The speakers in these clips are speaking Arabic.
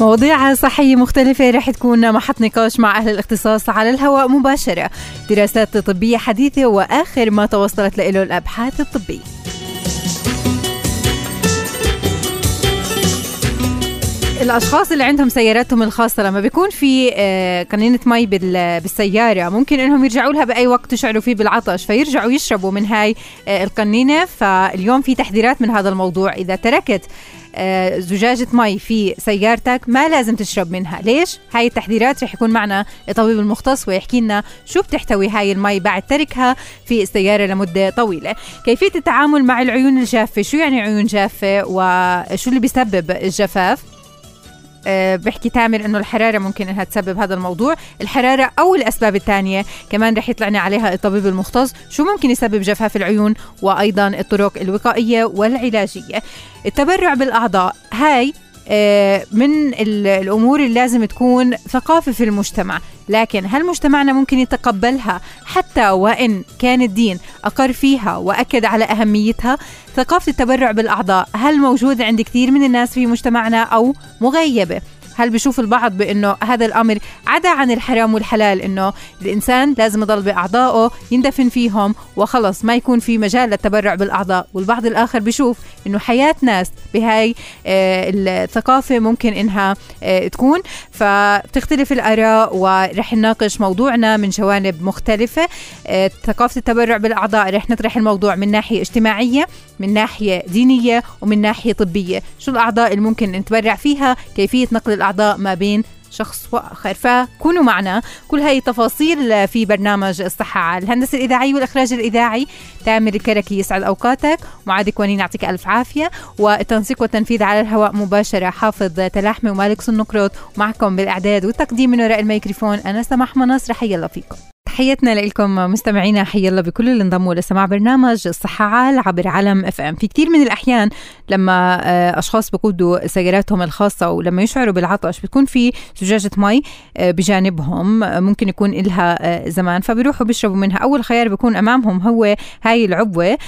مواضيع صحية مختلفة رح تكون محط نقاش مع أهل الاختصاص على الهواء مباشرة. دراسات طبية حديثة وآخر ما توصلت له الأبحاث الطبية. الأشخاص اللي عندهم سياراتهم الخاصة لما بيكون في آه، قنينة مي بالسيارة ممكن إنهم يرجعوا لها بأي وقت يشعروا فيه بالعطش فيرجعوا يشربوا من هاي آه، القنينة. فاليوم في تحذيرات من هذا الموضوع. إذا تركت آه، زجاجة مي في سيارتك ما لازم تشرب منها. ليش؟ هاي التحذيرات رح يكون معنا الطبيب المختص ويحكي لنا شو بتحتوي هاي المي بعد تركها في السيارة لمدة طويلة. كيفية التعامل مع العيون الجافة؟ شو يعني عيون جافة؟ وشو اللي بيسبب الجفاف؟ بحكي تامر إنه الحرارة ممكن إنها تسبب هذا الموضوع. الحرارة أو الأسباب الثانية كمان رح يطلعني عليها الطبيب المختص. شو ممكن يسبب جفاف العيون وأيضا الطرق الوقائية والعلاجية؟ التبرع بالأعضاء. هاي آه، من الأمور اللي لازم تكون ثقافة في المجتمع. لكن هل مجتمعنا ممكن يتقبلها حتى وإن كان الدين أقر فيها وأكد على أهميتها؟ ثقافة التبرع بالأعضاء هل موجودة عند كثير من الناس في مجتمعنا أو مغيبة؟ هل بشوف البعض بأنه هذا الأمر عدا عن الحرام والحلال إنه الإنسان لازم يضل بأعضائه يندفن فيهم وخلص ما يكون في مجال للتبرع بالأعضاء. والبعض الآخر بشوف إنه حياة ناس بهاي آه الثقافة ممكن إنها آه تكون. فبتختلف الآراء ورح نناقش موضوعنا من جوانب مختلفة. آه ثقافة التبرع بالأعضاء رح نطرح الموضوع من ناحية اجتماعية من ناحية دينية ومن ناحية طبية. شو الأعضاء اللي ممكن نتبرع فيها كيفية نقل الأعضاء ما بين شخص وآخر. فكونوا معنا كل هاي التفاصيل في برنامج الصحة على الهندسة الإذاعية والإخراج الإذاعي. تامر الكركي يسعد أوقاتك. معاذ كوانين يعطيك ألف عافية. والتنسيق والتنفيذ على الهواء مباشرة حافظ تلاحمي ومالك سنقروت ومعكم بالإعداد والتقديم من وراء الميكروفون أنا سماح مناصر. حي الله فيكم. تحياتنا لكم مستمعينا حي الله بكل اللي انضموا لسماع برنامج الصحة عال عبر علم FM في كثير من الأحيان لما آه، أشخاص بقودوا سياراتهم الخاصة ولما يشعروا بالعطش بتكون في زجاجة مي آه، بجانبهم ممكن يكون إلها آه، زمان فبيروحوا بيشربوا منها. أول خيار بيكون أمامهم هو هاي العبوة.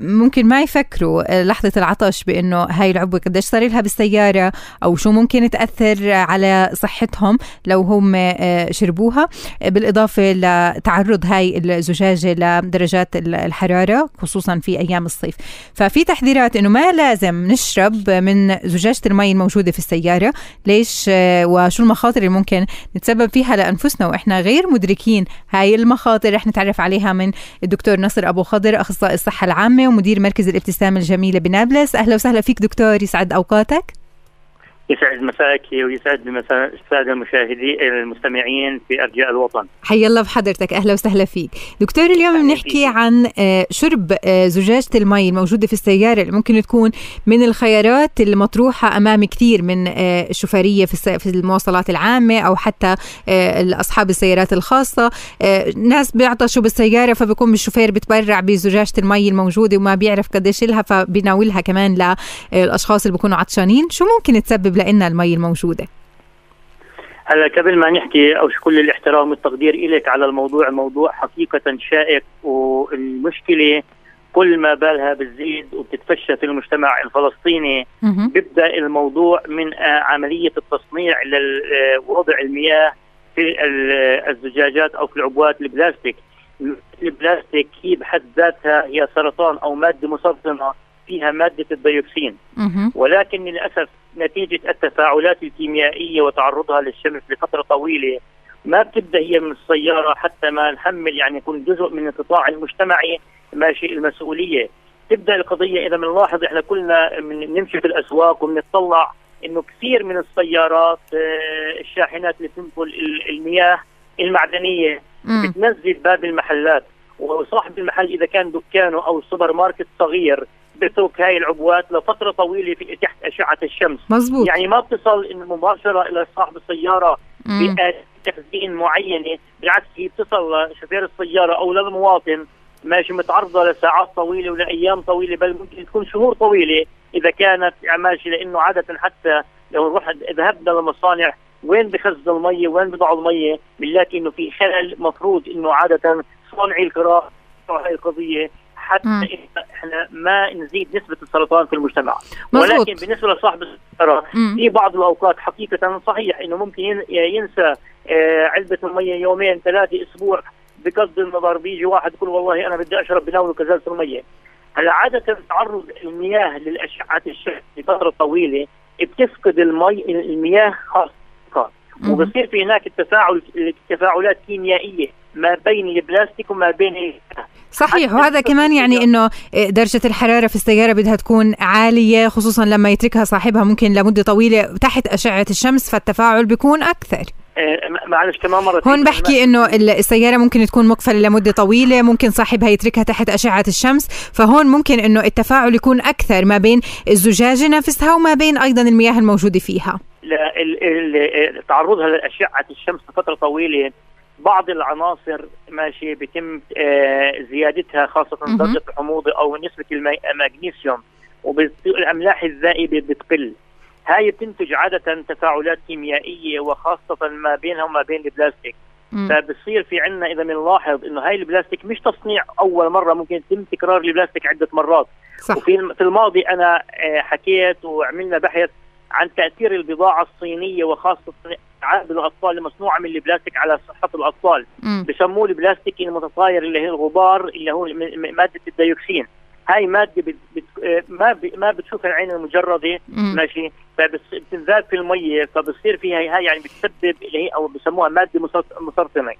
ممكن ما يفكروا لحظة العطش بأنه هاي العبوة قديش صار لها بالسيارة أو شو ممكن تأثر على صحتهم لو هم شربوها. بالإضافة ل تعرض هاي الزجاجة لدرجات الحرارة خصوصا في أيام الصيف. ففي تحذيرات أنه ما لازم نشرب من زجاجة المي الموجودة في السيارة. ليش؟ وشو المخاطر اللي ممكن نتسبب فيها لأنفسنا؟ وإحنا غير مدركين هاي المخاطر. رح نتعرف عليها من الدكتور نصر أبو خضر أخصائي الصحة العامة ومدير مركز الابتسامة الجميلة بنابلس. أهلا وسهلا فيك دكتور يسعد أوقاتك. يسعد مساك ويسعد الساده المشاهدين المستمعين في أرجاء الوطن. حي الله بحضرتك أهلا وسهلا فيك. دكتور اليوم بنحكي عن آه، شرب آه، زجاجة المي الموجودة في السيارة اللي ممكن تكون من الخيارات المطروحة أمام كثير من آه، الشوفيريه في في المواصلات العامة أو حتى اصحاب السيارات الخاصة، ناس بيعطشوا بالسيارة فبكون الشوفير بتبرع بزجاجة المي الموجودة وما بيعرف قديش لها فبيناولها كمان للاشخاص اللي بيكونوا عطشانين، شو ممكن تسبب تجيب لنا المي الموجودة؟ هلا قبل ما نحكي أو كل الاحترام والتقدير لك على الموضوع الموضوع حقيقة شائك والمشكلة كل ما بالها بتزيد وبتتفشى في المجتمع الفلسطيني بيبدأ الموضوع من عملية التصنيع لوضع المياه في الزجاجات أو في العبوات البلاستيك. البلاستيك هي بحد ذاتها هي سرطان أو مادة مسرطنه فيها مادة الديوكسين. ولكن للأسف نتيجة التفاعلات الكيميائية وتعرضها للشمس لفترة طويلة ما بتبدأ هي من السيارة حتى ما نحمل يعني يكون جزء من القطاع المجتمعي ماشي المسؤولية. تبدأ القضية إذا بنلاحظ إحنا كلنا بنمشي في الأسواق وبنطلع إنه كثير من السيارات آه، الشاحنات اللي تنقل المياه المعدنية بتنزل باب المحلات. وصاحب المحل إذا كان دكانه أو سوبر ماركت صغير بترك هاي العبوات لفترة طويلة في تحت أشعة الشمس. مزبوط. يعني ما بتصل مباشرة إلى صاحب السيارة بآلة تخزين معينة بالعكس هي بتصل لشوفير السيارة أو للمواطن ماشي متعرضة لساعات طويلة ولأيام طويلة بل ممكن تكون شهور طويلة إذا كانت ماشي لأنه عادة حتى لو رحت ذهبنا لمصانع وين بخزنوا المية وين بضعوا المية بنلاقي إنه في خلل مفروض إنه عادة صانعي القراءه هاي القضية. حتى. إحنا ما نزيد نسبة السرطان في المجتمع. مزبوط. ولكن بالنسبة لصاحب السياره في بعض الأوقات حقيقة صحيح إنه ممكن ينسى آه، علبة المية يومين ثلاثة أسبوع بقصد النظر بيجي واحد يقول والله أنا بدي أشرب بناوله كزازه المية. هلا عادة تعرض المياه للأشعة الشمس لفترة طويلة بتفقد المي المياه خاصة. وبصير في هناك التفاعل تفاعلات كيميائية ما بين البلاستيك وما بين صحيح. وهذا كمان يعني إنه درجة الحرارة في السيارة بدها تكون عالية خصوصا لما يتركها صاحبها ممكن لمدة طويلة تحت أشعة الشمس فالتفاعل بيكون أكثر. إيه، معلش كمان مرة هون بحكي إنه السيارة ممكن تكون مقفلة لمدة طويلة ممكن صاحبها يتركها تحت أشعة الشمس فهون ممكن إنه التفاعل يكون أكثر ما بين الزجاجة نفسها وما بين أيضا المياه الموجودة فيها. لا تعرضها لأشعة الشمس لفترة طويلة. بعض العناصر ماشي بيتم آه، زيادتها خاصة درجة الحموضة أو نسبة المغنيسيوم والأملاح الذائبة بتقل. هاي بتنتج عادة تفاعلات كيميائية وخاصة ما بينها وما بين البلاستيك. فبصير في عندنا إذا بنلاحظ إنه هاي البلاستيك مش تصنيع أول مرة ممكن يتم تكرار البلاستيك عدة مرات. صح. وفي في الماضي أنا آه، حكيت وعملنا بحث عن تأثير البضاعة الصينية وخاصة ألعاب الأطفال المصنوعه من البلاستيك على صحة الأطفال. بسموه البلاستيك المتطاير اللي هي الغبار اللي هو مادة الديوكسين. هاي مادة بت بت ما ب ما بتشوفها العين المجردة ماشي؟ فبتنذاب في المية فبصير فيها هاي يعني بتسبب اللي هي أو بسموها مادة مسرطنه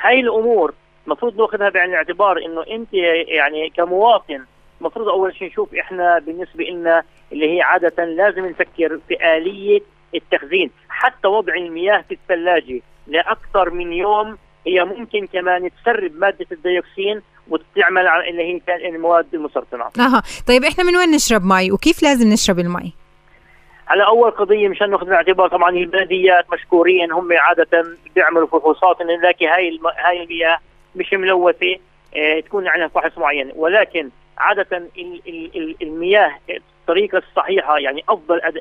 هاي الأمور المفروض ناخذها بعين الاعتبار إنه أنت يعني كمواطن المفروض أول شيء نشوف إحنا بالنسبة لنا اللي هي عادة لازم نفكر في آلية التخزين حتى وضع المياه في الثلاجة لأكثر من يوم هي ممكن كمان تسرب مادة الديوكسين وتعمل على اللي هي المواد المسرطنه. أها، طيب إحنا من وين نشرب مي وكيف لازم نشرب المي؟ على أول قضية مشان نأخذ بالاعتبار طبعا البلديات مشكورين هم عادة بيعملوا فحوصات انه نلاقي هاي الم... هاي المياه مش ملوثة آه تكون عندها فحص معين ولكن عادة ال... ال... المياه الطريقة الصحيحة يعني أفضل أد...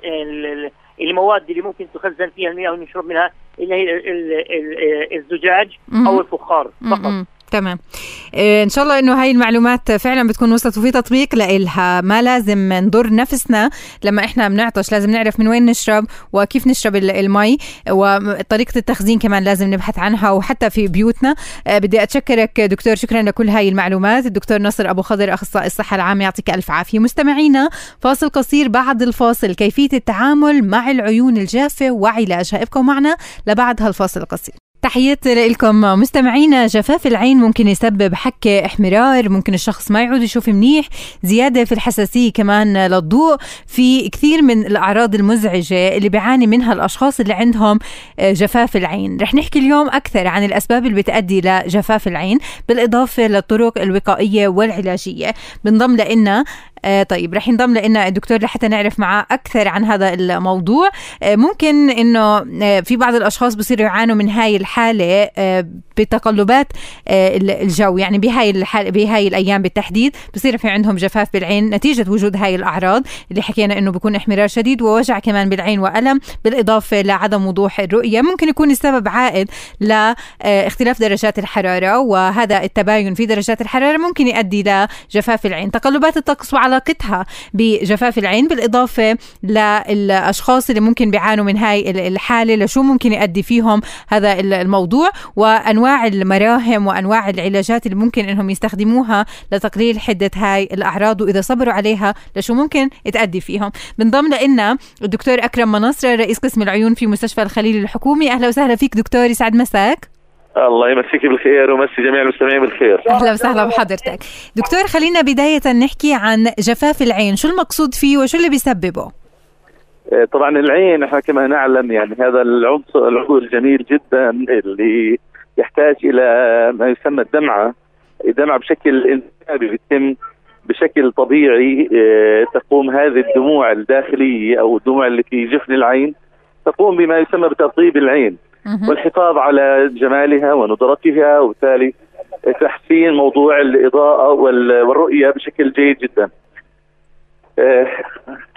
المواد اللي ممكن تخزن فيها المياه ونشرب منها اللي هي الزجاج أو الفخار فقط. تمام. إيه إن شاء الله إنه هاي المعلومات فعلا بتكون وصلت وفي تطبيق لإلها. ما لازم نضر نفسنا لما إحنا بنعطش لازم نعرف من وين نشرب وكيف نشرب المي وطريقة التخزين كمان لازم نبحث عنها وحتى في بيوتنا. إيه بدي أتشكرك دكتور شكرا لكل هاي المعلومات. الدكتور نصر أبو خضر أخصائي الصحة العامة يعطيك ألف عافية. مستمعينا فاصل قصير بعد الفاصل. كيفية التعامل مع العيون الجافة وعلاجها؟ ابقوا معنا لبعد هالفاصل القصير. تحياتي لكم مستمعينا جفاف العين ممكن يسبب حكة احمرار ممكن الشخص ما يعود يشوف منيح. زيادة في الحساسية كمان للضوء. في كثير من الأعراض المزعجة اللي بيعاني منها الأشخاص اللي عندهم آه، جفاف العين. رح نحكي اليوم أكثر عن الأسباب اللي بتأدي لجفاف العين بالإضافة للطرق الوقائية والعلاجية. بنضم لنا طيب رح ينضم لنا الدكتور لحتى نعرف معاه أكثر عن هذا الموضوع. آه ممكن إنه آه في بعض الأشخاص بصيروا يعانوا من هاي الحالة آه بتقلبات آه الجو. يعني بهاي الحال بهاي الأيام بالتحديد بصير في عندهم جفاف بالعين نتيجة وجود هاي الأعراض اللي حكينا إنه بيكون احمرار شديد ووجع كمان بالعين وألم بالإضافة لعدم وضوح الرؤية. ممكن يكون السبب عائد لاختلاف درجات الحرارة وهذا التباين في درجات الحرارة ممكن يؤدي لجفاف العين. تقلبات الطقس وعلى علاقتها بجفاف العين بالإضافة للأشخاص اللي ممكن بيعانوا من هاي الحالة لشو ممكن يؤدي فيهم هذا الموضوع وأنواع المراهم وأنواع العلاجات اللي ممكن إنهم يستخدموها لتقليل حدة هاي الأعراض وإذا صبروا عليها لشو ممكن تأدي فيهم. بنضم لنا الدكتور أكرم منصر رئيس قسم العيون في مستشفى الخليل الحكومي أهلا وسهلا فيك دكتور يسعد مساك. الله يمسيك بالخير ومسي جميع المستمعين بالخير. أهلا وسهلا بحضرتك. دكتور خلينا بداية نحكي عن جفاف العين. شو المقصود فيه وشو اللي بيسببه؟ إيه، طبعا العين إحنا كما نعلم يعني هذا العنصر العضو الجميل جدا اللي يحتاج إلى ما يسمى الدمعة. الدمعة بشكل انسيابي بيتم بشكل طبيعي آه، تقوم هذه الدموع الداخلية أو الدموع اللي في جفن العين تقوم بما يسمى بترطيب العين. والحفاظ على جمالها ونضرتها وبالتالي تحسين موضوع الإضاءة والرؤية بشكل جيد جدا. آه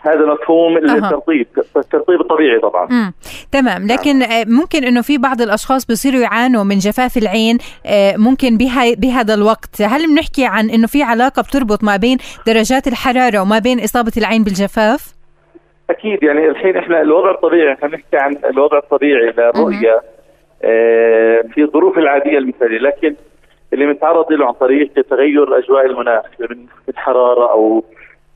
هذا مفهوم. الترطيب الترطيب الطبيعي طبعا مم. تمام لكن آه ممكن إنه في بعض الأشخاص بيصيروا يعانوا من جفاف العين آه ممكن بها بهذا الوقت هل بنحكي عن إنه في علاقة بتربط ما بين درجات الحرارة وما بين إصابة العين بالجفاف أكيد يعني الحين إحنا الوضع الطبيعي إحنا نحكي عن الوضع الطبيعي للرؤيه آه في الظروف العادية المثالية لكن اللي متعرض له عن طريق تغير أجواء المناخ من حرارة أو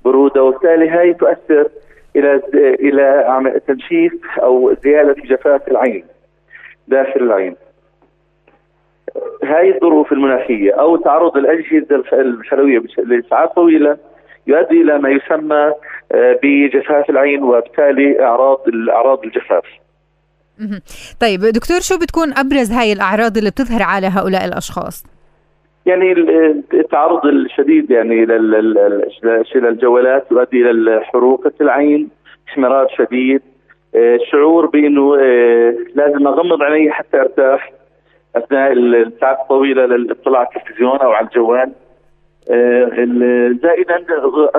برودة وبالتالي هاي تؤثر إلى إلى تنشيف أو زيادة جفاف العين داخل العين. هاي الظروف المناخية أو تعرض الأجهزة الحلويه لساعات طويلة يؤدي إلى ما يسمى آه، بجفاف العين وبالتالي أعراض أعراض الجفاف. طيب دكتور شو بتكون أبرز هاي الأعراض اللي بتظهر على هؤلاء الأشخاص؟ يعني التعرض الشديد يعني للجوالات يؤدي إلى حروقة العين احمرار شديد آه، شعور بإنه آه، لازم أغمض عيني حتى أرتاح أثناء الساعات الطويله للاطلاع على التلفزيون أو على الجوال زائدا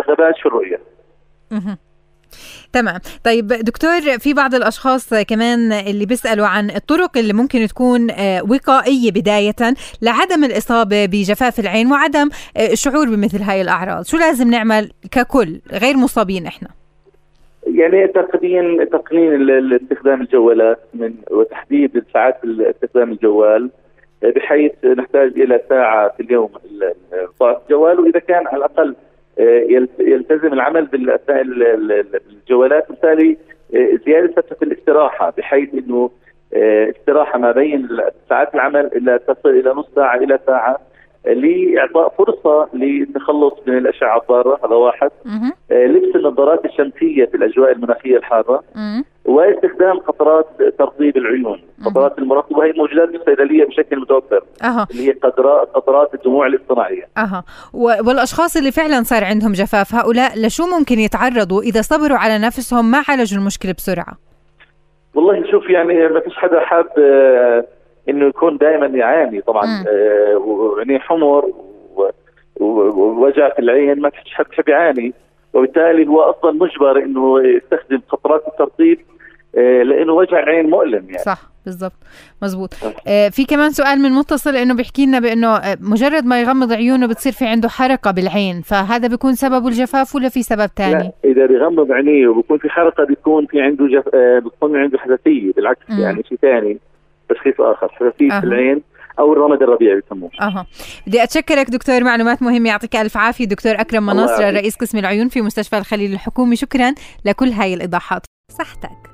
غباء في الرؤيه تمام. طيب دكتور في بعض الأشخاص كمان اللي بيسألوا عن الطرق اللي ممكن تكون آه، وقائية بداية لعدم الإصابة بجفاف العين وعدم آه، الشعور بمثل هاي الأعراض. شو لازم نعمل ككل غير مصابين إحنا؟ يعني تقنين تقنين استخدام الجوالات من وتحديد ساعات استخدام الجوال. بحيث نحتاج إلى ساعة في اليوم الجوال واذا كان على الأقل آه، يلتزم العمل باثناء الجوالات وبالتالي آه، زيادة فترة الاستراحة بحيث إنه آه، استراحة ما بين ساعات العمل إلى تصل إلى نص ساعة إلى ساعة لإعطاء فرصة للتخلص من الأشعة الضارة. هذا واحد. لبس النظارات الشمسية في الأجواء المناخية الحارة. واستخدام قطرات ترطيب العيون. قطرات المرطبه وهي موجودات في الصيدليه بشكل متوفر أه. اللي هي قطرات قطرات الدموع الاصطناعية. أها. والأشخاص اللي فعلا صار عندهم جفاف هؤلاء لشو ممكن يتعرضوا إذا صبروا على نفسهم ما عالجوا المشكلة بسرعة؟ والله شوف يعني ما فيش حدا حاب آه إنه يكون دائما يعاني طبعا آه وعينيه حمر ووجع في العين ما فيش حد بحب يعاني. وبالتالي هو أصلا مجبر إنه يستخدم قطرات الترطيب لأنه وجع العين مؤلم يعني. صح بالضبط. مزبوط آه. في كمان سؤال من متصل إنه بيحكي لنا بإنه آه، مجرد ما يغمض عيونه بتصير في عنده حرقة بالعين فهذا بيكون سببه الجفاف ولا في سبب ثاني؟ إذا بيغمض عينيه وبكون في حرقة بيكون في عنده جف... آه بتكون عنده حساسية بالعكس م. يعني شيء ثاني تشخيص آخر حساسية أه. في العين أو الرمد الربيعي بسموه أها. بدي اتشكرك دكتور معلومات مهمة يعطيك ألف عافية. دكتور أكرم مناصر رئيس قسم العيون في مستشفى الخليل الحكومي شكرا لكل هاي الإيضاحات. صحتك.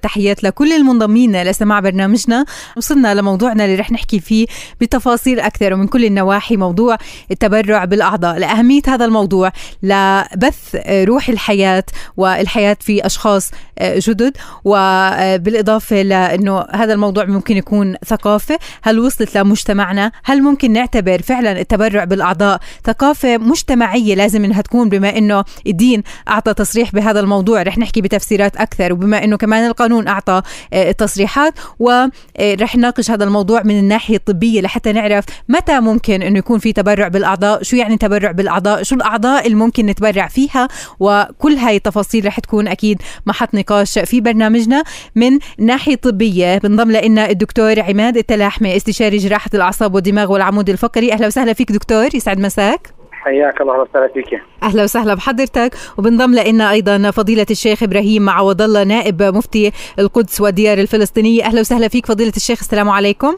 وتحيات لكل المنضمين لسماع برنامجنا. وصلنا لموضوعنا اللي رح نحكي فيه بتفاصيل أكثر ومن كل النواحي موضوع التبرع بالأعضاء. لأهمية هذا الموضوع لبث روح الحياة والحياة في أشخاص جدد وبالإضافة لأنه هذا الموضوع ممكن يكون ثقافة. هل وصلت لمجتمعنا؟ هل ممكن نعتبر فعلا التبرع بالأعضاء ثقافة مجتمعية لازم إنها تكون؟ بما إنه الدين أعطى تصريح بهذا الموضوع رح نحكي بتفسيرات أكثر. وبما إنه كمان القانون أعطى آه، تصريحات ورح نناقش هذا الموضوع من الناحية الطبية لحتى نعرف متى ممكن إنه يكون في تبرع بالأعضاء شو يعني تبرع بالأعضاء شو الأعضاء اللي ممكن نتبرع فيها وكل هاي التفاصيل رح تكون أكيد محط نقاش في برنامجنا. من ناحية طبية بنضم لنا الدكتور عماد التلاحمي استشاري جراحة الأعصاب والدماغ والعمود الفقري. أهلا وسهلا فيك دكتور يسعد مساك. حياك الله وسهلا فيك. أهلا وسهلا بحضرتك وبنضم لنا أيضا فضيلة الشيخ إبراهيم معوض الله نائب مفتي القدس والديار الفلسطينية. أهلا وسهلا فيك فضيلة الشيخ السلام عليكم.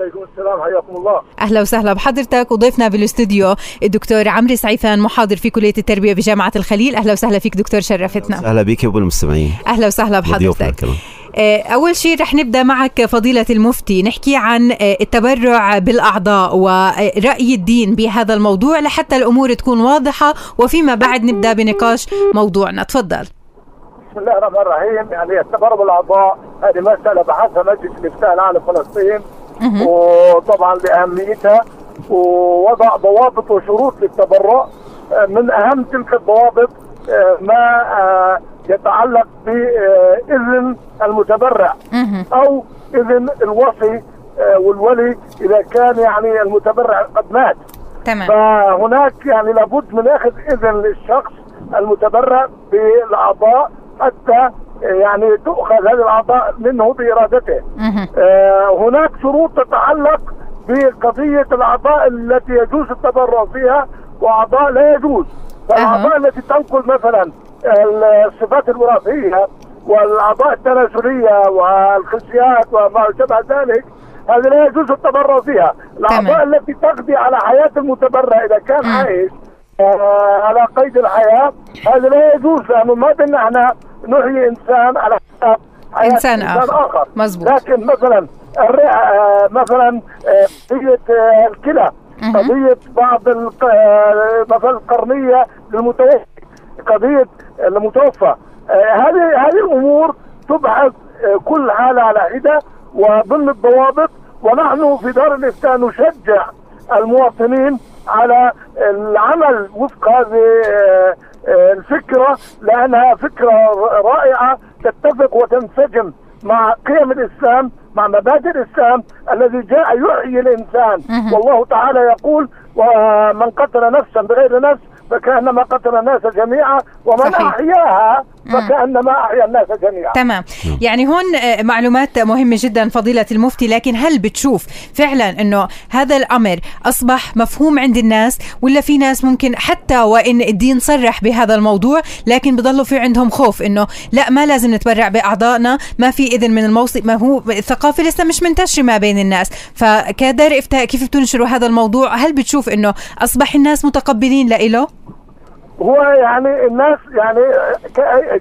عليكم السلام حياكم الله. أهلا وسهلا بحضرتك وضيفنا بالأستوديو الدكتور عمرو سعيفان محاضر في كلية التربية بجامعة الخليل. أهلا وسهلا فيك دكتور شرفتنا. أهلا بك وبالمستمعين أهلا وسهلا بحضرتك. أول شيء رح نبدأ معك فضيلة المفتي. نحكي عن آه، التبرع بالأعضاء ورأي الدين بهذا الموضوع لحتى الأمور تكون واضحة وفيما بعد نبدأ بنقاش موضوعنا. تفضل. بسم الله الرحمن الرحيم. يعني التبرع بالأعضاء هذه مسألة بحثها مجلس الافتاء العالم فلسطين وطبعا لأهميتها. ووضع ضوابط وشروط للتبرع. آه، من أهم تلك الضوابط ما يتعلق بإذن المتبرع أو إذن الوصي آه، والولي إذا كان يعني المتبرع قد مات. تمام. فهناك يعني لابد من أخذ إذن للشخص المتبرع بالأعضاء حتى يعني تؤخذ هذه الأعضاء منه بإرادته. آه هناك شروط تتعلق بقضية الأعضاء التي يجوز التبرع فيها وأعضاء لا يجوز. فالأعضاء التي تنقل مثلا الصفات الوراثية والأعضاء التناسليه والخصيات وما شابه ذلك هذه لا يجوز التبرع فيها. الأعضاء التي تقضي على حياة المتبرع إذا كان عايش آه على قيد الحياة هذا لا يجوز لأنه ما بدنا إحنا نحيي إنسان على حساب حياة إنسان, إنسان آخر, آخر. مزبوط. لكن مثلا آه مثلا قضية آه الكلى. قضية بعض آه، مثلا القرنية للمتوفي. قضية المتوفى. آه، هذه هذه الأمور تبحث آه، كل حاله على حدة وضمن الضوابط ونحن في دار الإفتاء نشجع المواطنين على العمل وفق هذه آه، الفكرة لأنها فكرة رائعة تتفق وتنسجم مع قيم الإسلام مع مبادئ الإسلام الذي جاء يحيي الإنسان. والله تعالى يقول ومن قتل نفسا بغير نفس فكأنما قتل الناس جميعا ومن صحيح. أحياها فكأنما أحيا الناس جميعا. تمام. يعني هون آه، معلومات مهمة جدا فضيلة المفتي لكن هل بتشوف فعلا إنه هذا الأمر أصبح مفهوم عند الناس ولا في ناس ممكن حتى وإن الدين صرح بهذا الموضوع لكن بضلوا في عندهم خوف إنه لا ما لازم نتبرع بأعضائنا ما في إذن من الموصي ما هو الثقافة لسه مش منتشرة ما بين الناس. فكدار إفتاء كيف بتنشروا هذا الموضوع؟ هل بتشوف إنه أصبح الناس متقبلين لإله؟ هو يعني الناس يعني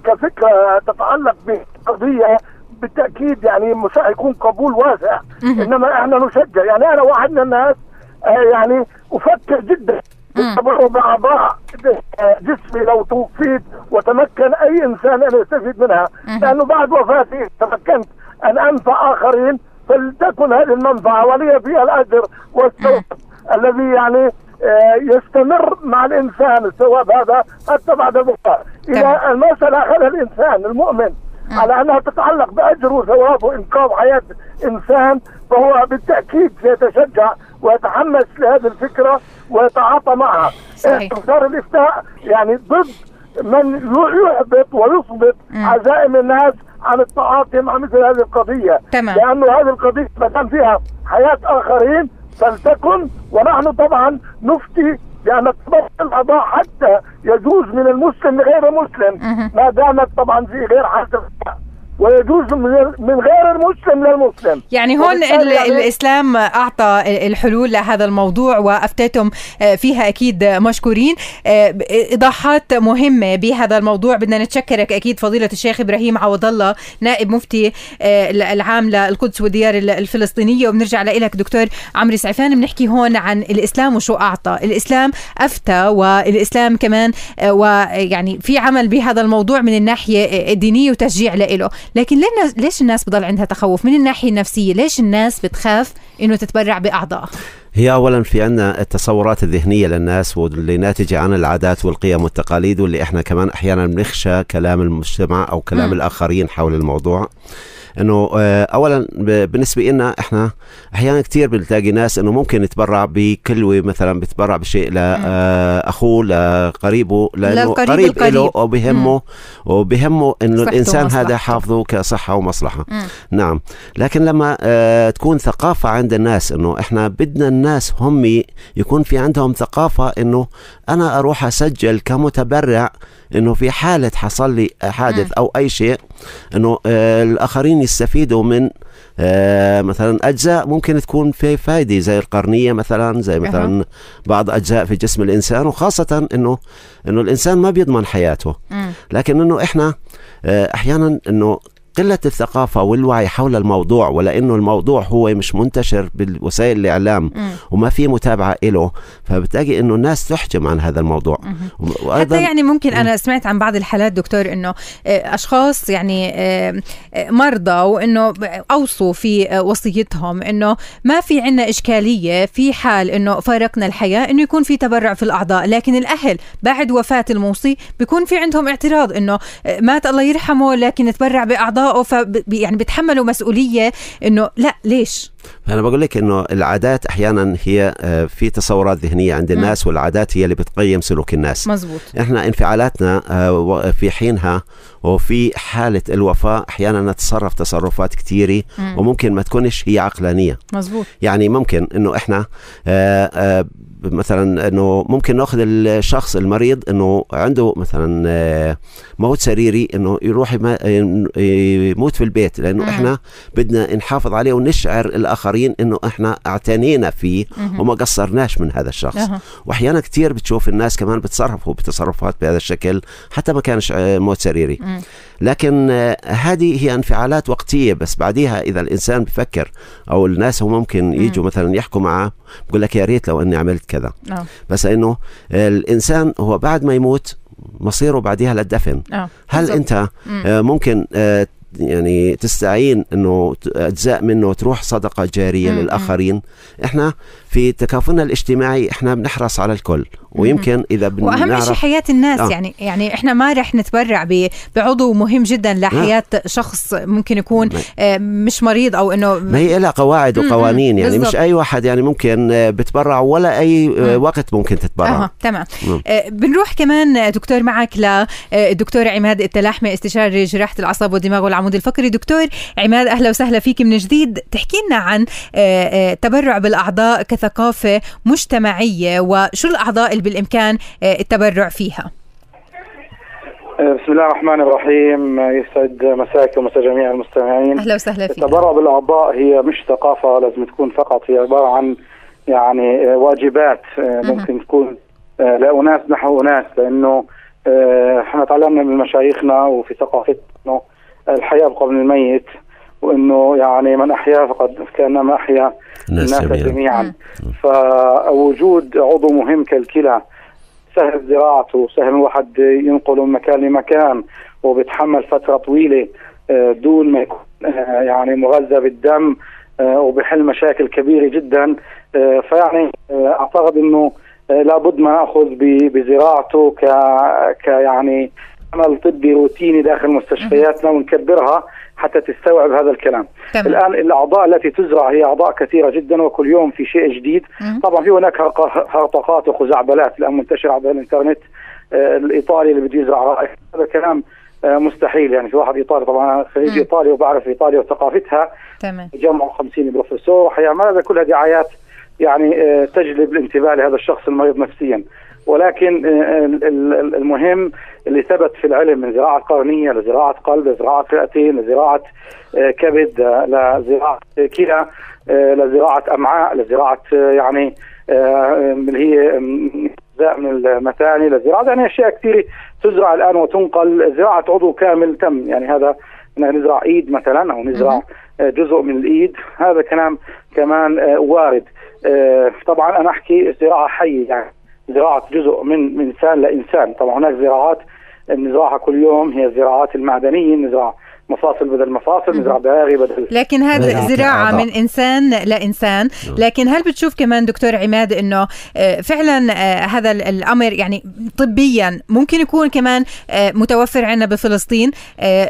كفكرة تتعلق بقضية بالتأكيد يعني مش يكون قبول واسع. إنما إحنا نشجع. يعني أنا واحد من الناس آه، يعني أفكر جدا. باعضاء جسمي لو توفيت وتمكن أي إنسان أن يستفيد منها. لأنه بعد وفاتي تمكنت أن أنفع آخرين فلتكن هذه المنفعة ولي فيها الأجر والثواب الذي يعني يستمر مع الإنسان الثواب هذا حتى بعد الوفاه اذا المساله اخذها الإنسان المؤمن. على انها تتعلق بأجر وثواب وإنقاذ حياة إنسان فهو بالتأكيد سيتشجع ويتحمس لهذه الفكرة ويتعاطى معها. صحيح. الإفتاء يعني ضد من يحبط ويثبت عزائم الناس عن التعاطي مع مثل هذه القضية. تمام. لأنه هذه القضية ما دام فيها حياة آخرين فلتكن ونحن طبعا نفتي بأن تبطل القضاء حتى يجوز من المسلم لغير المسلم ما دامت طبعا في غير حد ويجوز من غير المسلم للمسلم. يعني هون يعني الإسلام أعطى الحلول لهذا الموضوع وأفتيتم آه، فيها أكيد مشكورين. آه، إيضاحات مهمة بهذا الموضوع. بدنا نتشكرك أكيد فضيلة الشيخ إبراهيم عوض الله نائب مفتي آه، العام للقدس والديار الفلسطينية. وبنرجع لك دكتور عمرو سعفان بنحكي هون عن الإسلام وشو أعطى. الإسلام أفتى والإسلام كمان ويعني في عمل بهذا الموضوع من الناحية الدينية وتشجيع له لكن ليش الناس بضل عندها تخوف؟ من الناحية النفسية ليش الناس بتخاف إنه تتبرع بأعضاء؟ هي اولا في عندنا التصورات الذهنية للناس واللي ناتجه عن العادات والقيم والتقاليد واللي إحنا كمان أحيانا بنخشى كلام المجتمع أو كلام م. الآخرين حول الموضوع. إنه آه، اولا بالنسبة لنا إحنا أحيانا كثير بنلاقي ناس إنه ممكن يتبرع بكلوة مثلا بتبرع بشيء لاخوه آه، لقريبه لأنه قريب له وبهمه وبهمه إنه الإنسان هذا حافظه كصحة ومصلحة. مم. نعم. لكن لما آه تكون ثقافة عند الناس إنه إحنا بدنا الناس هم يكون في عندهم ثقافة إنه أنا أروح أسجل كمتبرع إنه في حالة حصل لي حادث أو أي شيء إنه آه، الآخرين يستفيدوا من آه مثلا أجزاء ممكن تكون في فايدة زي القرنية مثلا زي مثلا. بعض أجزاء في جسم الإنسان وخاصة إنه إنه الإنسان ما بيضمن حياته. لكن إنه إحنا آه، أحيانا إنه قلة الثقافة والوعي حول الموضوع ولأنه الموضوع هو مش منتشر بالوسائل الإعلام. وما في متابعة له فبتلاقي أنه الناس تحجم عن هذا الموضوع. حتى يعني ممكن أنا سمعت عن بعض الحالات دكتور إنه آه، أشخاص يعني آه، آه، مرضى وإنه أوصوا في وصيتهم إنه ما في عنا إشكالية في حال إنه فارقنا الحياة إنه يكون في تبرع في الأعضاء لكن الأهل بعد وفاة الموصي بيكون في عندهم اعتراض آه، مات الله يرحمه لكن تبرع باعضائه ف يعني بيتحملوا مسؤولية إنه لا ليش؟ أنا بقول لك إنه العادات أحيانا هي آه، في تصورات ذهنية عند الناس والعادات هي اللي بتقيم سلوك الناس. مزبوط إحنا انفعالاتنا آه، في حينها وفي حالة الوفاة أحيانا نتصرف تصرفات كثيرة مم. وممكن ما تكونش هي عقلانية. مزبوط يعني ممكن إنه إحنا آه، مثلا إنه ممكن نأخذ الشخص المريض إنه عنده مثلا آه، موت سريري إنه يروح يموت في البيت لأنه مم. إحنا بدنا نحافظ عليه ونشعر الآخرين إنه إحنا أعتنينا فيه مهم. وما قصرناش من هذا الشخص أها. واحيانا كثير بتشوف الناس كمان بتصرفوا بتصرفات بهذا الشكل حتى ما كانش آه، موت سريري مم. لكن آه، هذه هي انفعالات وقتية بس بعديها إذا الإنسان بفكر أو الناس هو ممكن يجوا مثلا يحكوا معه بقول لك يا ريت لو أني عملت كذا آه. بس إنه آه، الإنسان هو بعد ما يموت مصيره بعديها للدفن. آه. هل بالضبط. أنت آه، ممكن آه، يعني تستعين إنه أجزاء منه تروح صدقة جارية مم، للآخرين؟ إحنا في تكافلنا الاجتماعي إحنا بنحرص على الكل ويمكن إذا وأهم شيء بنعرف حياة الناس آه. يعني يعني إحنا ما رح نتبرع بعضو مهم جدا لحياة شخص ممكن يكون آه، مش مريض أو إنه ما هي لها قواعد وقوانين يعني بالضبط. مش أي واحد يعني ممكن آه، بتبرع ولا أي آه، مم. وقت ممكن تتبرع أها تمام. آه، بنروح كمان آه، دكتور معك للدكتور عماد التلاحمي استشاري جراحة الأعصاب والدماغ والعمود الفقري دكتور عماد أهلا وسهلا فيك من جديد تحكي لنا عن آه، آه، تبرع بالأعضاء كثقافه مجتمعية وشو الأعضاء اللي بالإمكان آه، التبرع فيها؟ بسم الله الرحمن الرحيم. يسعد مساك ومسا جميع المستمعين. أهلا وسهلا فيك. التبرع بالأعضاء هي مش ثقافة لازم تكون فقط هي عبارة عن يعني آه، واجبات آه، ممكن تكون آه، لاناس نحو أناس لأنه آه، إحنا تعلمنا من مشايخنا وفي ثقافتنا الحياة قبل الميت. وإنه يعني من أحيا فقد كانما أحيا الناس جميعا. جميعا. فوجود عضو مهم كالكلى سهل زراعته سهل الواحد ينقله من مكان لمكان وبيتحمل فترة طويلة آه، دون ما يكون آه، يعني مغذى بالدم آه، وبحل مشاكل كبيرة جدا. فيعني أعتقد أنه آه، لابد ما نأخذ ب- بزراعته ك ك يعني عمل طبي روتيني داخل مستشفياتنا ونكبرها. حتى تستوعب هذا الكلام. تمام. الآن الأعضاء التي تزرع هي أعضاء كثيرة جدا وكل يوم في شيء جديد. مم. طبعا في هناك هرطقات وخزعبلات الآن منتشرة عبر الإنترنت. آه، الإيطالي اللي بده يزرع رائحه هذا كلام آه، مستحيل يعني في واحد إيطالي. طبعا خريج مم. إيطاليا وبعرف إيطاليا وثقافتها. تمام. جمعوا 50 بروفيسور. وحيعمل هذا كلها دعايات يعني آه، تجلب الانتباه لهذا الشخص المريض نفسيا. ولكن آه، ال- المهم اللي ثبت في العلم من زراعة قرنية لزراعة قلب لزراعه رئتين لزراعة آه، كبد آه، لزراعة كلى آه، لزراعة أمعاء لزراعة آه، يعني آه، اللي هي من المثاني لزراعة يعني أشياء كثيرة تزرع الآن وتنقل. زراعة عضو كامل تم يعني هذا نزرع إيد مثلا أو نزرع آه، جزء من الإيد. هذا كلام كمان آه، وارد. آه، طبعا أنا أحكي زراعة حية يعني. زراعة جزء من من إنسان لإنسان. طبعا هناك زراعات نزرعها كل يوم هي الزراعات المعدنية نزرع مفاصل بدل مفاصل نزرع داغي بدل لكن هذا نعم. زراعة أعضاء. من إنسان لإنسان لكن هل بتشوف كمان دكتور عماد أنه آه، فعلا آه، هذا ال- الأمر يعني طبيا ممكن يكون كمان آه، متوفر عندنا بفلسطين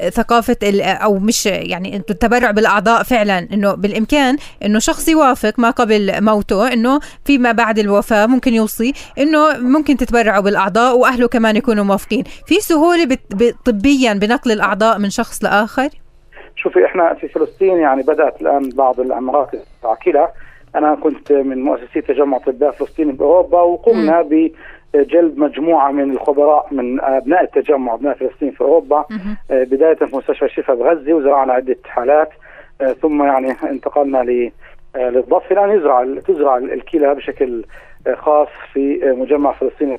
ثقافة ال- أو مش يعني التبرع بالأعضاء فعلا أنه بالإمكان أنه شخص يوافق ما قبل موته أنه فيما بعد الوفاة ممكن يوصي أنه ممكن تتبرعوا بالأعضاء وأهله كمان يكونوا موافقين في سهولة بت- ب- طبيا بنقل الأعضاء من شخص لآخر شوفي إحنا في فلسطين يعني بدأت الآن بعض المراكز العاقله أنا كنت من مؤسسي تجمع أطباء فلسطيني بأوروبا وقمنا بجلب مجموعة من الخبراء من أبناء التجمع أبناء فلسطين في أوروبا. آه، بداية في مستشفى الشفاء بغزة وزرعنا عدة حالات. ثم يعني انتقلنا ل للضف الآن يزرع تزرع الكلى بشكل خاص في مجمع فلسطين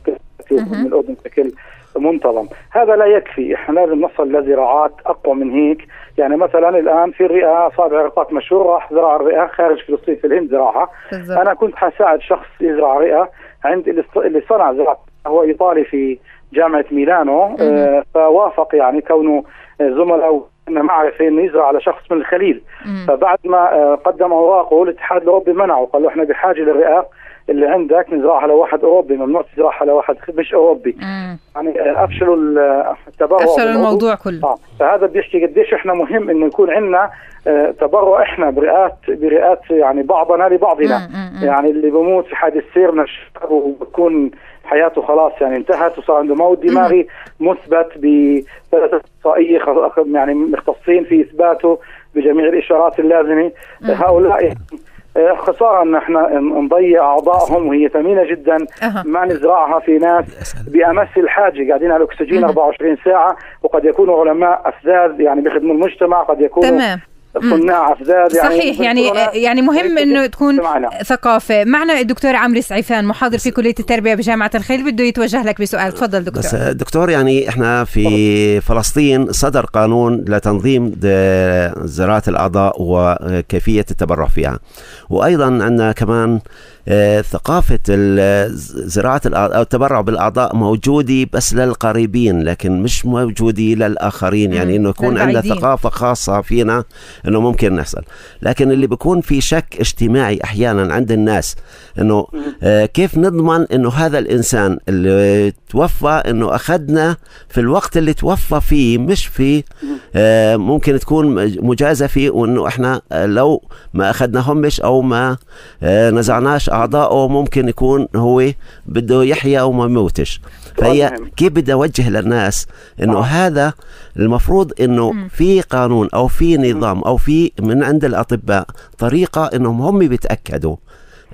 من الأردن بشكل منتظم. هذا لا يكفي. إحنا لازم نصل لزراعات أقوى من هيك. يعني مثلا الآن في الرئه صابع رقاق مشهور راح زرع الرئة خارج فلسطين في الهند زراعها أنا كنت حساعد شخص يزرع رئة عند اللي صنع زراعة. هو إيطالي في جامعة ميلانو. آه فوافق يعني كونه زملاء معرفه إنه يزرع على شخص من الخليل. مم. فبعد ما آه قدم اوراقه الاتحاد الأوروبي منعه قال له إحنا بحاجة للرئة. اللي عندك نزرعها لواحد أوروبي ممنوع تزرعها لواحد مش أوروبي. مم. يعني أفشلوا التبرع أفشلوا الموضوع كله. آه. فهذا بيحكي قديش إحنا مهم انه يكون عندنا آه تبرع إحنا برئات برئات يعني بعضنا لبعضنا. مم. يعني اللي بموت في حادث سير وبكون حياته خلاص يعني انتهت وصار عنده موت دماغي مثبت بثلاثة أخصائية يعني مختصين في إثباته بجميع الإشارات اللازمة. هؤلاء يعني خسارة أن إحنا نضيع أعضائهم وهي ثمينة جدا. أه. ما نزرعها في ناس بأمس الحاجة قاعدين على الأكسجين 24 ساعة وقد يكونوا علماء أفذاذ يعني بيخدموا المجتمع قد يكونوا تمام. صناع افذاذ يعني صحيح يعني يعني مهم إنه تكون معنا. ثقافة. معنا الدكتور عمرو سعيفان محاضر في كلية التربية بجامعة الخيل بده يتوجه لك بسؤال. تفضل دكتور. بس دكتور يعني إحنا في فلسطين صدر قانون لتنظيم زراعة الأعضاء وكيفية التبرع فيها. وأيضا عندنا كمان ثقافة زراعة أو التبرع بالأعضاء موجودة بس للقريبين لكن مش موجودة للآخرين. يعني إنه يكون عندنا ثقافة خاصة فينا إنه ممكن نحصل. لكن اللي بيكون في شك اجتماعي أحيانا عند الناس إنه كيف نضمن إنه هذا الإنسان اللي توفى إنه أخذنا في الوقت اللي توفى فيه مش في ممكن تكون مجازفة وإنه إحنا لو ما أخذناهمش أو ما نزعناش اعضائه ممكن يكون هو بده يحيا أو ما يموتش فهي كيف بدي أوجه للناس إنه آه. هذا المفروض إنه. في قانون أو في نظام أو في من عند الأطباء طريقة إنهم هم بيتأكدوا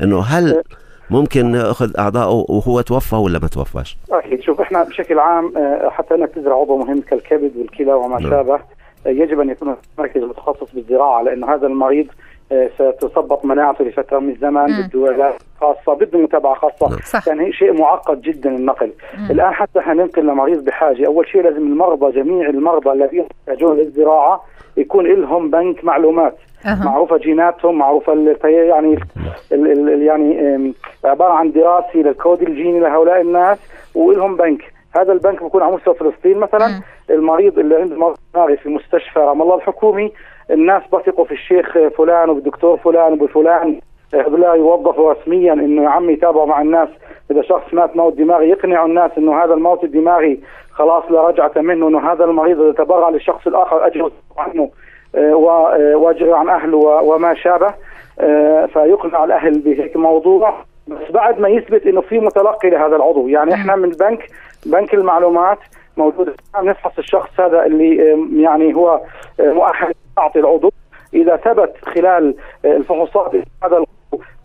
إنه هل ممكن ناخذ اعضائه وهو توفى ولا ما توفاش؟ أكيد شوف إحنا بشكل عام حتى أنك تزرع عضو مهم كالكبد والكلى وما شابه يجب أن يكون مركز متخصص بالزراعة لأنه هذا المريض ستثبط مناعته لفترة من الزمن بده علاج خاصة بده متابعه خاصة صح. يعني شيء معقد جدا النقل مم. الآن حتى حننقل لمريض بحاجة أول شيء لازم المرضى جميع المرضى الذين يحتاجون للزراعة يكون لهم بنك معلومات أه. معروفة جيناتهم معروفة يعني ال ال يعني عبارة عن دراسه للكود الجيني لهؤلاء الناس ولهم بنك هذا البنك بيكون على مستوى فلسطين مثلا مم. المريض اللي عنده مرض في مستشفى رام الله الحكومي الناس بثقوا في الشيخ فلان وبالدكتور فلان وبفلان هؤلاء يوظفوا رسميا إنه يا عمي يتابعوا مع الناس. إذا شخص مات موت دماغي يقنعوا الناس إنه هذا الموت الدماغي خلاص لا رجعة منه إنه هذا المريض إذا تبرع للشخص الآخر أجره عنه وأجره عن أهله وما شابه فيقنع الأهل بهيك موضوع بس بعد ما يثبت إنه في متلقي لهذا العضو. يعني إحنا من البنك بنك المعلومات موجود. نفحص الشخص هذا اللي يعني هو مؤهل يعطي العضو إذا ثبت خلال الفحوصات هذا العضو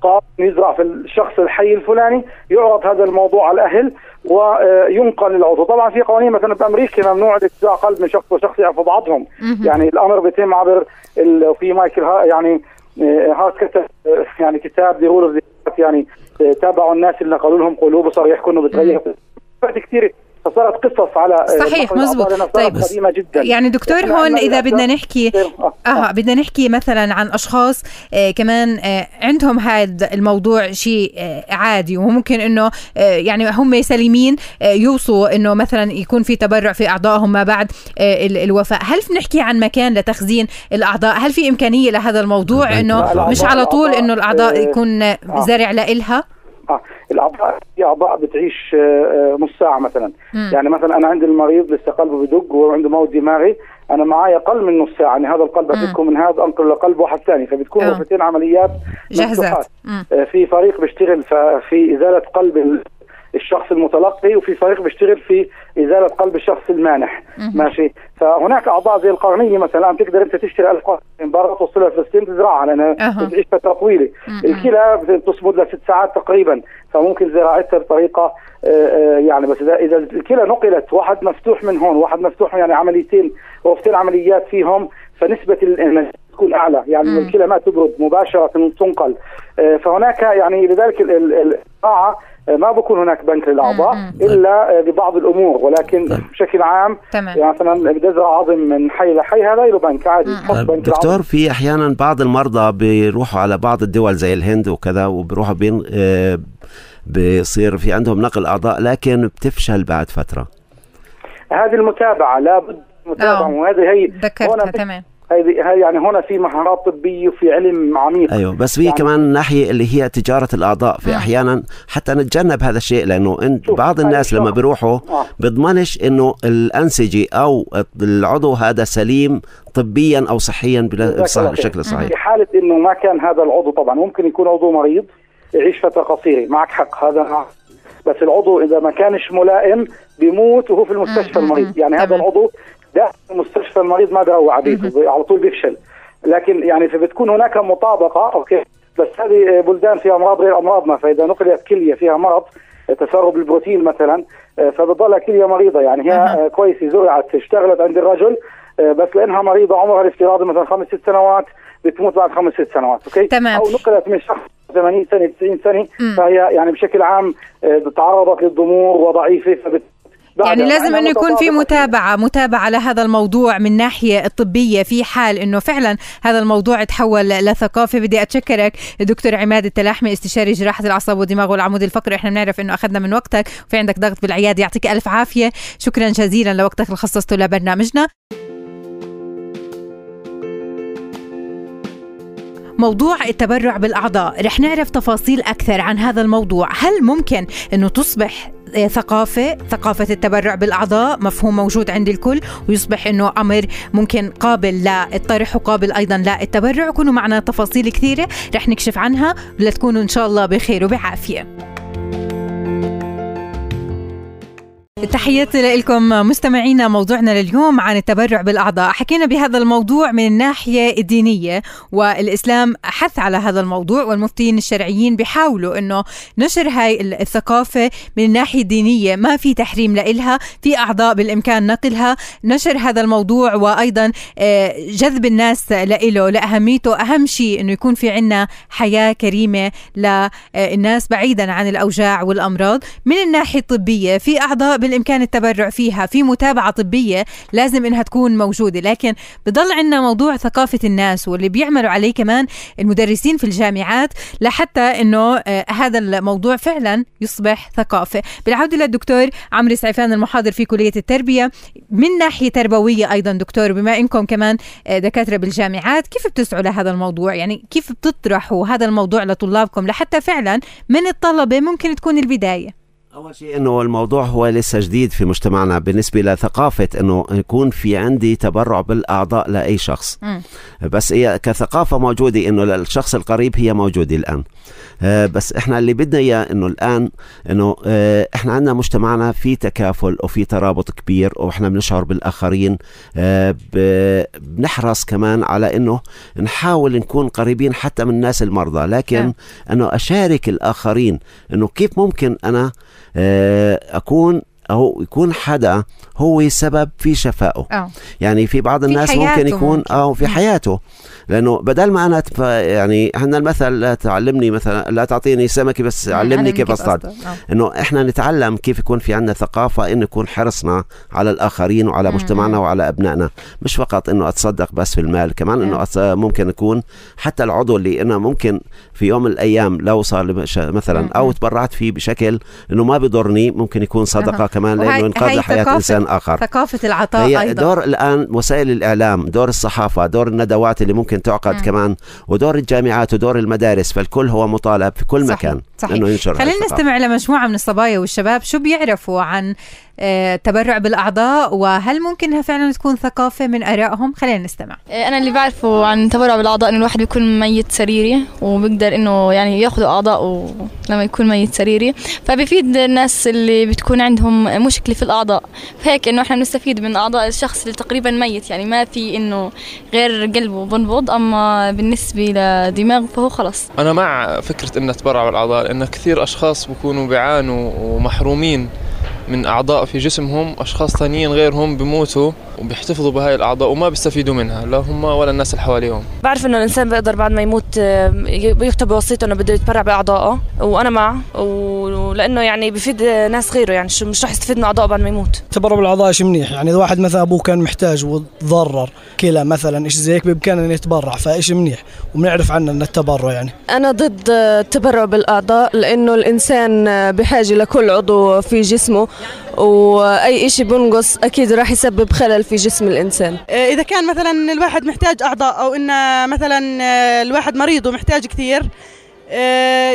قام يزرع في الشخص الحي الفلاني يعرض هذا الموضوع على الأهل وينقل العضو طبعا في قوانين مثلا بامريكا ممنوع الاجزاء قلب من شخص وشخص يعرفوا بعضهم يعني الأمر بيتم عبر في مايكل ها يعني هارت كتب يعني كتاب ذا يعني تابعوا الناس اللي نقلوا لهم قلوب وصاروا يحكوا إنه بتغير كثير فصارت قصص على صحيح مزبوط طيب قديمة جدا. يعني دكتور هون إذا بدنا نحكي آه, آه بدنا نحكي مثلا عن أشخاص آه كمان آه عندهم هذا الموضوع شيء آه عادي وممكن إنه آه يعني هم سليمين آه يوصوا إنه مثلا يكون في تبرع في أعضائهم ما بعد آه الوفاه هل بنحكي عن مكان لتخزين الأعضاء؟ هل في إمكانية لهذا الموضوع إنه مش على طول إنه الأعضاء يكون زرع لإلها؟ آه الأعضاء في أعضاء بتعيش آه نص ساعة مثلا. مم. يعني مثلا أنا عندي المريض لسه قلبه بدق وعنده موت دماغي أنا معي أقل من نص ساعة يعني هذا القلب افكه من هذا أنقل لقلب واحد ثاني. فبتكون آه. غرفتين عمليات جاهزات آه في فريق بيشتغل في إزالة قلب الشخص المتلقي وفي فريق بيشتغل في إزالة قلب الشخص المانح. ماشي فهناك أعضاء زي القرنية مثلا تقدر أنت تشتري 1000 قرن من برا توصلها فلسطين تزرعها لانها. بتعيش فترة طويلة. الكلى بتصمد لها ست ساعات تقريبا فممكن زراعتها بطريقه آه، آه، يعني بس اذا إذا الكلى نقلت واحد مفتوح من هون واحد مفتوح يعني عمليتين غرفتين عمليات فيهم فنسبة تكون أعلى يعني. الكلى ما تبرد مباشرة تنقل آه، فهناك يعني لذلك ال- ال- القاعه ما بكون هناك بنك للأعضاء. إلا آه، ببعض الأمور ولكن طيب. بشكل عام تمام يعني مثلا بدي ازرع عظم من حي لحي هذا له بنك عادي طيب بنك العظم. دكتور في أحيانا بعض المرضى بيروحوا على بعض الدول زي الهند وكذا وبيروحوا بين آه، بيصير في عندهم نقل أعضاء لكن بتفشل بعد فترة هذه المتابعة لابد متابعة آه. وهذه هي ذكرتها تمام هذه هي يعني هنا في مهارات طبية وفي علم عميق أيوه بس في يعني- كمان ناحية اللي هي تجارة الأعضاء في مم. أحيانا حتى نتجنب هذا الشيء لأنه انت بعض الناس لما. بيروحوا آه. بيضمنش إنه الأنسجة أو العضو هذا سليم طبيا أو صحيا. بشكل صحيح في حالة إنه ما كان هذا العضو طبعا ممكن يكون عضو مريض يعيش فترة قصيرة معك حق هذا. بس العضو إذا ما كانش ملائم بيموت وهو في المستشفى. المريض يعني هذا. العضو في المستشفى المريض ما بيروح على بيته على طول بيفشل. لكن يعني فبتكون هناك مطابقة okay. بس هذه بلدان فيها أمراض غير أمراضنا فإذا نقلت كلية فيها مرض تسرب البروتين مثلا فبتضلها كلية مريضة. يعني هي كويسة زرعت اشتغلت عند الرجل بس لأنها مريضة عمرها الافتراضي مثلا خمس ست سنوات بتموت بعد خمس ست سنوات okay. تمام. أو نقلت من شخص 80 سنة 90 سنة مم. فهي يعني بشكل عام آه، تعرضت للضمور وضعيفة فبت يعني لازم إنه يكون في. متابعة متابعة لهذا الموضوع من ناحية الطبية في حال إنه فعلا هذا الموضوع تحول لثقافة. بدي أتشكرك دكتور عماد التلاحمي استشاري جراحة الأعصاب والدماغ والعمود الفقري. إحنا بنعرف إنه أخذنا من وقتك وفي عندك ضغط بالعيادة يعطيك ألف عافية. شكرا جزيلا لوقتك اللي خصصته لبرنامجنا موضوع التبرع بالأعضاء رح نعرف تفاصيل أكثر عن هذا الموضوع. هل ممكن أنه تصبح ثقافة ثقافة التبرع بالأعضاء مفهوم موجود عند الكل ويصبح أنه أمر ممكن قابل للطرح وقابل أيضا للتبرع. كونوا معنا تفاصيل كثيرة رح نكشف عنها لتكونوا إن شاء الله بخير وبعافية. تحياتي لكم مستمعينا موضوعنا لليوم عن التبرع بالأعضاء. حكينا بهذا الموضوع من الناحية الدينية والإسلام حث على هذا الموضوع والمفتين الشرعيين بيحاولوا أنه نشر هاي الثقافة من الناحية الدينية ما في تحريم لإلها في أعضاء بالإمكان نقلها. نشر هذا الموضوع وأيضا آه، جذب الناس لإله لأهميته. أهم شيء أنه يكون في عنا حياة كريمة للناس بعيدا عن الأوجاع والأمراض. من الناحية الطبية في أعضاء بالإمكان التبرع فيها في متابعة طبية لازم إنها تكون موجودة. لكن بضل عندنا موضوع ثقافة الناس واللي بيعملوا عليه كمان المدرسين في الجامعات لحتى إنه آه، هذا الموضوع فعلا يصبح ثقافة. بالعودة للدكتور عمرو سعيفان المحاضر في كلية التربية من ناحية تربوية أيضا دكتور بما إنكم كمان آه، دكاترة بالجامعات كيف بتسعوا لهذا الموضوع؟ يعني كيف بتطرحوا هذا الموضوع لطلابكم لحتى فعلا من الطلبة ممكن تكون البداية؟ أول شيء إنه الموضوع هو لسه جديد في مجتمعنا بالنسبة لثقافة إنه يكون في عندي تبرع بالأعضاء لأي شخص مم. بس هي كثقافة موجودة إنه للشخص القريب هي موجودة الآن آه، بس إحنا اللي بدنا إياه إنه الآن إنه آه، إحنا عندنا مجتمعنا في تكافل وفي ترابط كبير وإحنا بنشعر بالآخرين آه، بنحرص كمان على إنه نحاول نكون قريبين حتى من الناس المرضى لكن نعم. إنه أشارك الآخرين إنه كيف ممكن أنا آه، أكون أو يكون حدا هو سبب في شفائه آه يعني في بعض في الناس حياته ممكن يكون ممكن. أو في. حياته لأنه بدل ما أنا. يعني إحنا المثل لا تعلمني مثلا لا تعطيني سمكة بس علمني كيف أصطاد أصطاد. آه. إنه إحنا نتعلم كيف يكون في عندنا ثقافة إنه يكون حرصنا على الآخرين وعلى مم. مجتمعنا وعلى أبنائنا مش فقط إنه أتصدق بس في المال كمان إنه. ممكن يكون حتى العضو اللي أنا ممكن في يوم من الأيام لو صار مثلا. أو تبرعت فيه بشكل إنه ما بضرني ممكن يكون صدقة. كمان لأنه هي لحياة ثقافة- إنسان آخر ثقافة العطاء هي أيضا دور الآن وسائل الإعلام دور الصحافة دور الندوات اللي ممكن تعقد مم. كمان ودور الجامعات ودور المدارس فالكل هو مطالب في كل صحيح. مكان صحيح. انه ينشر خلينا. نستمع لمجموعة من الصبايا والشباب. شو بيعرفوا عن آه، التبرع بالأعضاء؟ وهل ممكنها فعلا تكون ثقافة من آرائهم؟ خلينا نستمع. أنا اللي بعرفه عن التبرع بالأعضاء إنه الواحد بيكون ميت سريري وبيقدر إنه يعني يأخذوا أعضاء لما يكون ميت سريري. فبيفيد الناس اللي بتكون عندهم مشكلة في الأعضاء. فهيك إنه إحنا بنستفيد من أعضاء الشخص اللي تقريبا ميت. يعني ما في إنه غير قلبه بنبض أما بالنسبة لدماغه فهو خلص أنا مع فكرة إن أتبرع بالأعضاء لأن كثير أشخاص بكونوا بيعانوا ومحرومين من أعضاء في جسمهم أشخاص ثانيين غيرهم بموتوا. وبيحتفظوا بهاي الأعضاء وما بيستفيدوا منها لا هم ولا الناس اللي حواليهم. بعرف إنه الإنسان بيقدر بعد ما يموت بيكتب بوصيته إنه بده يتبرع بأعضائه وأنا مع ولأنه يعني بفيد ناس غيره يعني مش رح يستفيد من أعضائه بعد ما يموت. التبرع بالأعضاء شيء منيح؟ يعني إذا واحد مثلا أبوه كان محتاج وتضرر كلى مثلا شيء زي هيك بإمكانه إنه يتبرع فإشي منيح وبنعرف عنه إن التبرع يعني. أنا ضد التبرع بالأعضاء لأنه الإنسان بحاجة لكل عضو في جسمه وأي إشي بنقص أكيد راح يسبب خلل في جسم الإنسان. إذا كان مثلا الواحد محتاج أعضاء أو ان مثلا الواحد مريض ومحتاج كثير آه،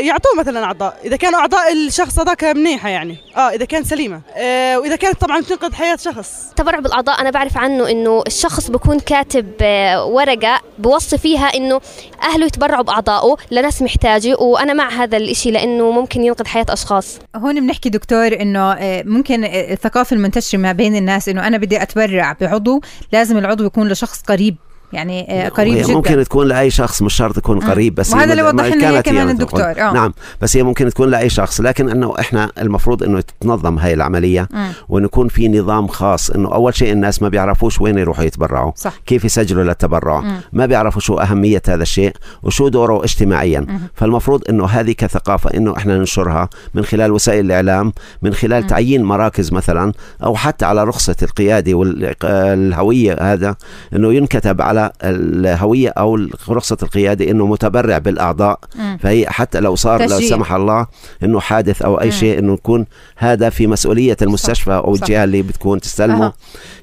يعطوه مثلا أعضاء. إذا كانوا أعضاء الشخص هذاك منيحة يعني. آه إذا كانت سليمة. آه وإذا كانت طبعا تنقذ حياة شخص. التبرع بالأعضاء. أنا بعرف عنه إنه الشخص بكون كاتب آه، ورقة بوصي فيها إنه أهله يتبرعوا بأعضائه لناس محتاجة وأنا مع هذا الإشي لإنه ممكن ينقذ حياة أشخاص. هون بنحكي دكتور إنه آه، ممكن الثقافة المنتشرة ما بين الناس إنه أنا بدي أتبرع بعضو لازم العضو يكون لشخص قريب. يعني آه، قريب جدا ممكن تكون لأي شخص مش شرط يكون قريب بس وهذا اللي وضح لنا كمان الدكتور آه. نعم بس هي ممكن تكون لأي شخص لكن إنه إحنا المفروض إنه تتنظم هاي العملية وانه يكون في نظام خاص إنه أول شيء الناس ما بيعرفوش وين يروحوا يتبرعوا صح. كيف يسجلوا للتبرع مم. ما بيعرفوا شو أهمية هذا الشيء وشو دوره اجتماعيا مم. فالمفروض إنه هذه كثقافة إنه إحنا ننشرها من خلال وسائل الإعلام من خلال مم. تعيين مراكز مثلا أو حتى على رخصة القياده والهويه هذا إنه ينكتب على الهوية أو رخصة القيادة إنه متبرع بالأعضاء مم. فهي حتى لو صار لا سمح الله إنه حادث أو أي مم. شيء إنه يكون هذا في مسؤولية المستشفى صح. أو الجهة اللي بتكون تستلمه أه.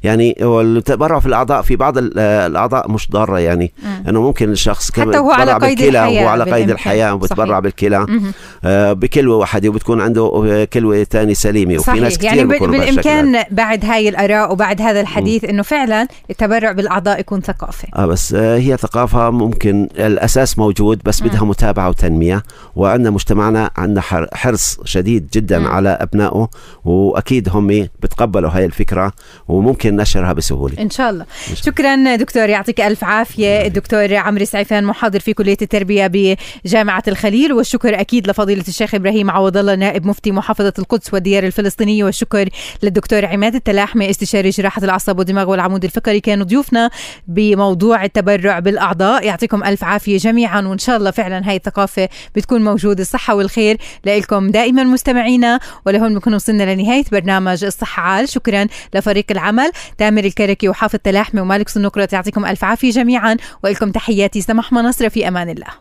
يعني والتبرع في الأعضاء في بعض الأعضاء مش ضارة يعني مم. إنه ممكن الشخص حتى هو على قيد الحياة هو على قيد الحياة وبتبرع بالكلى آه بكلوة واحدة وبتكون عنده كلوة ثانية سليمة وفي صحيح. ناس كثير يعني بالإمكان بعد هاي الآراء وبعد هذا الحديث إنه فعلا التبرع بالأعضاء يكون ثقافه آه بس آه هي ثقافة ممكن الأساس موجود بس بدها متابعة وتنمية. وعندنا مجتمعنا عندنا حرص شديد جدا م. على أبنائه وأكيد هم بتقبلوا هاي الفكرة وممكن نشرها بسهولة. إن شاء الله. شكرا دكتور يعطيك ألف عافية. الدكتور عمرو سعيفان محاضر في كلية التربية بجامعة الخليل والشكر أكيد لفضيلة الشيخ إبراهيم عوض الله نائب مفتي محافظة القدس والديار الفلسطينية والشكر للدكتور عماد التلاحمي استشاري جراحة الأعصاب والدماغ والعمود الفقري. كانوا ضيوفنا بموضوع التبرع بالأعضاء. يعطيكم ألف عافية جميعا وإن شاء الله فعلا هاي الثقافة بتكون موجودة. الصحة والخير لكم دائما مستمعينا. ولهون بنكون وصلنا لنهاية برنامج الصحة عال. شكرا لفريق العمل تامر الكركي وحافظ تلاحمي ومالك سنقرة يعطيكم ألف عافية جميعا ولكم تحياتي سمح منصرة في أمان الله.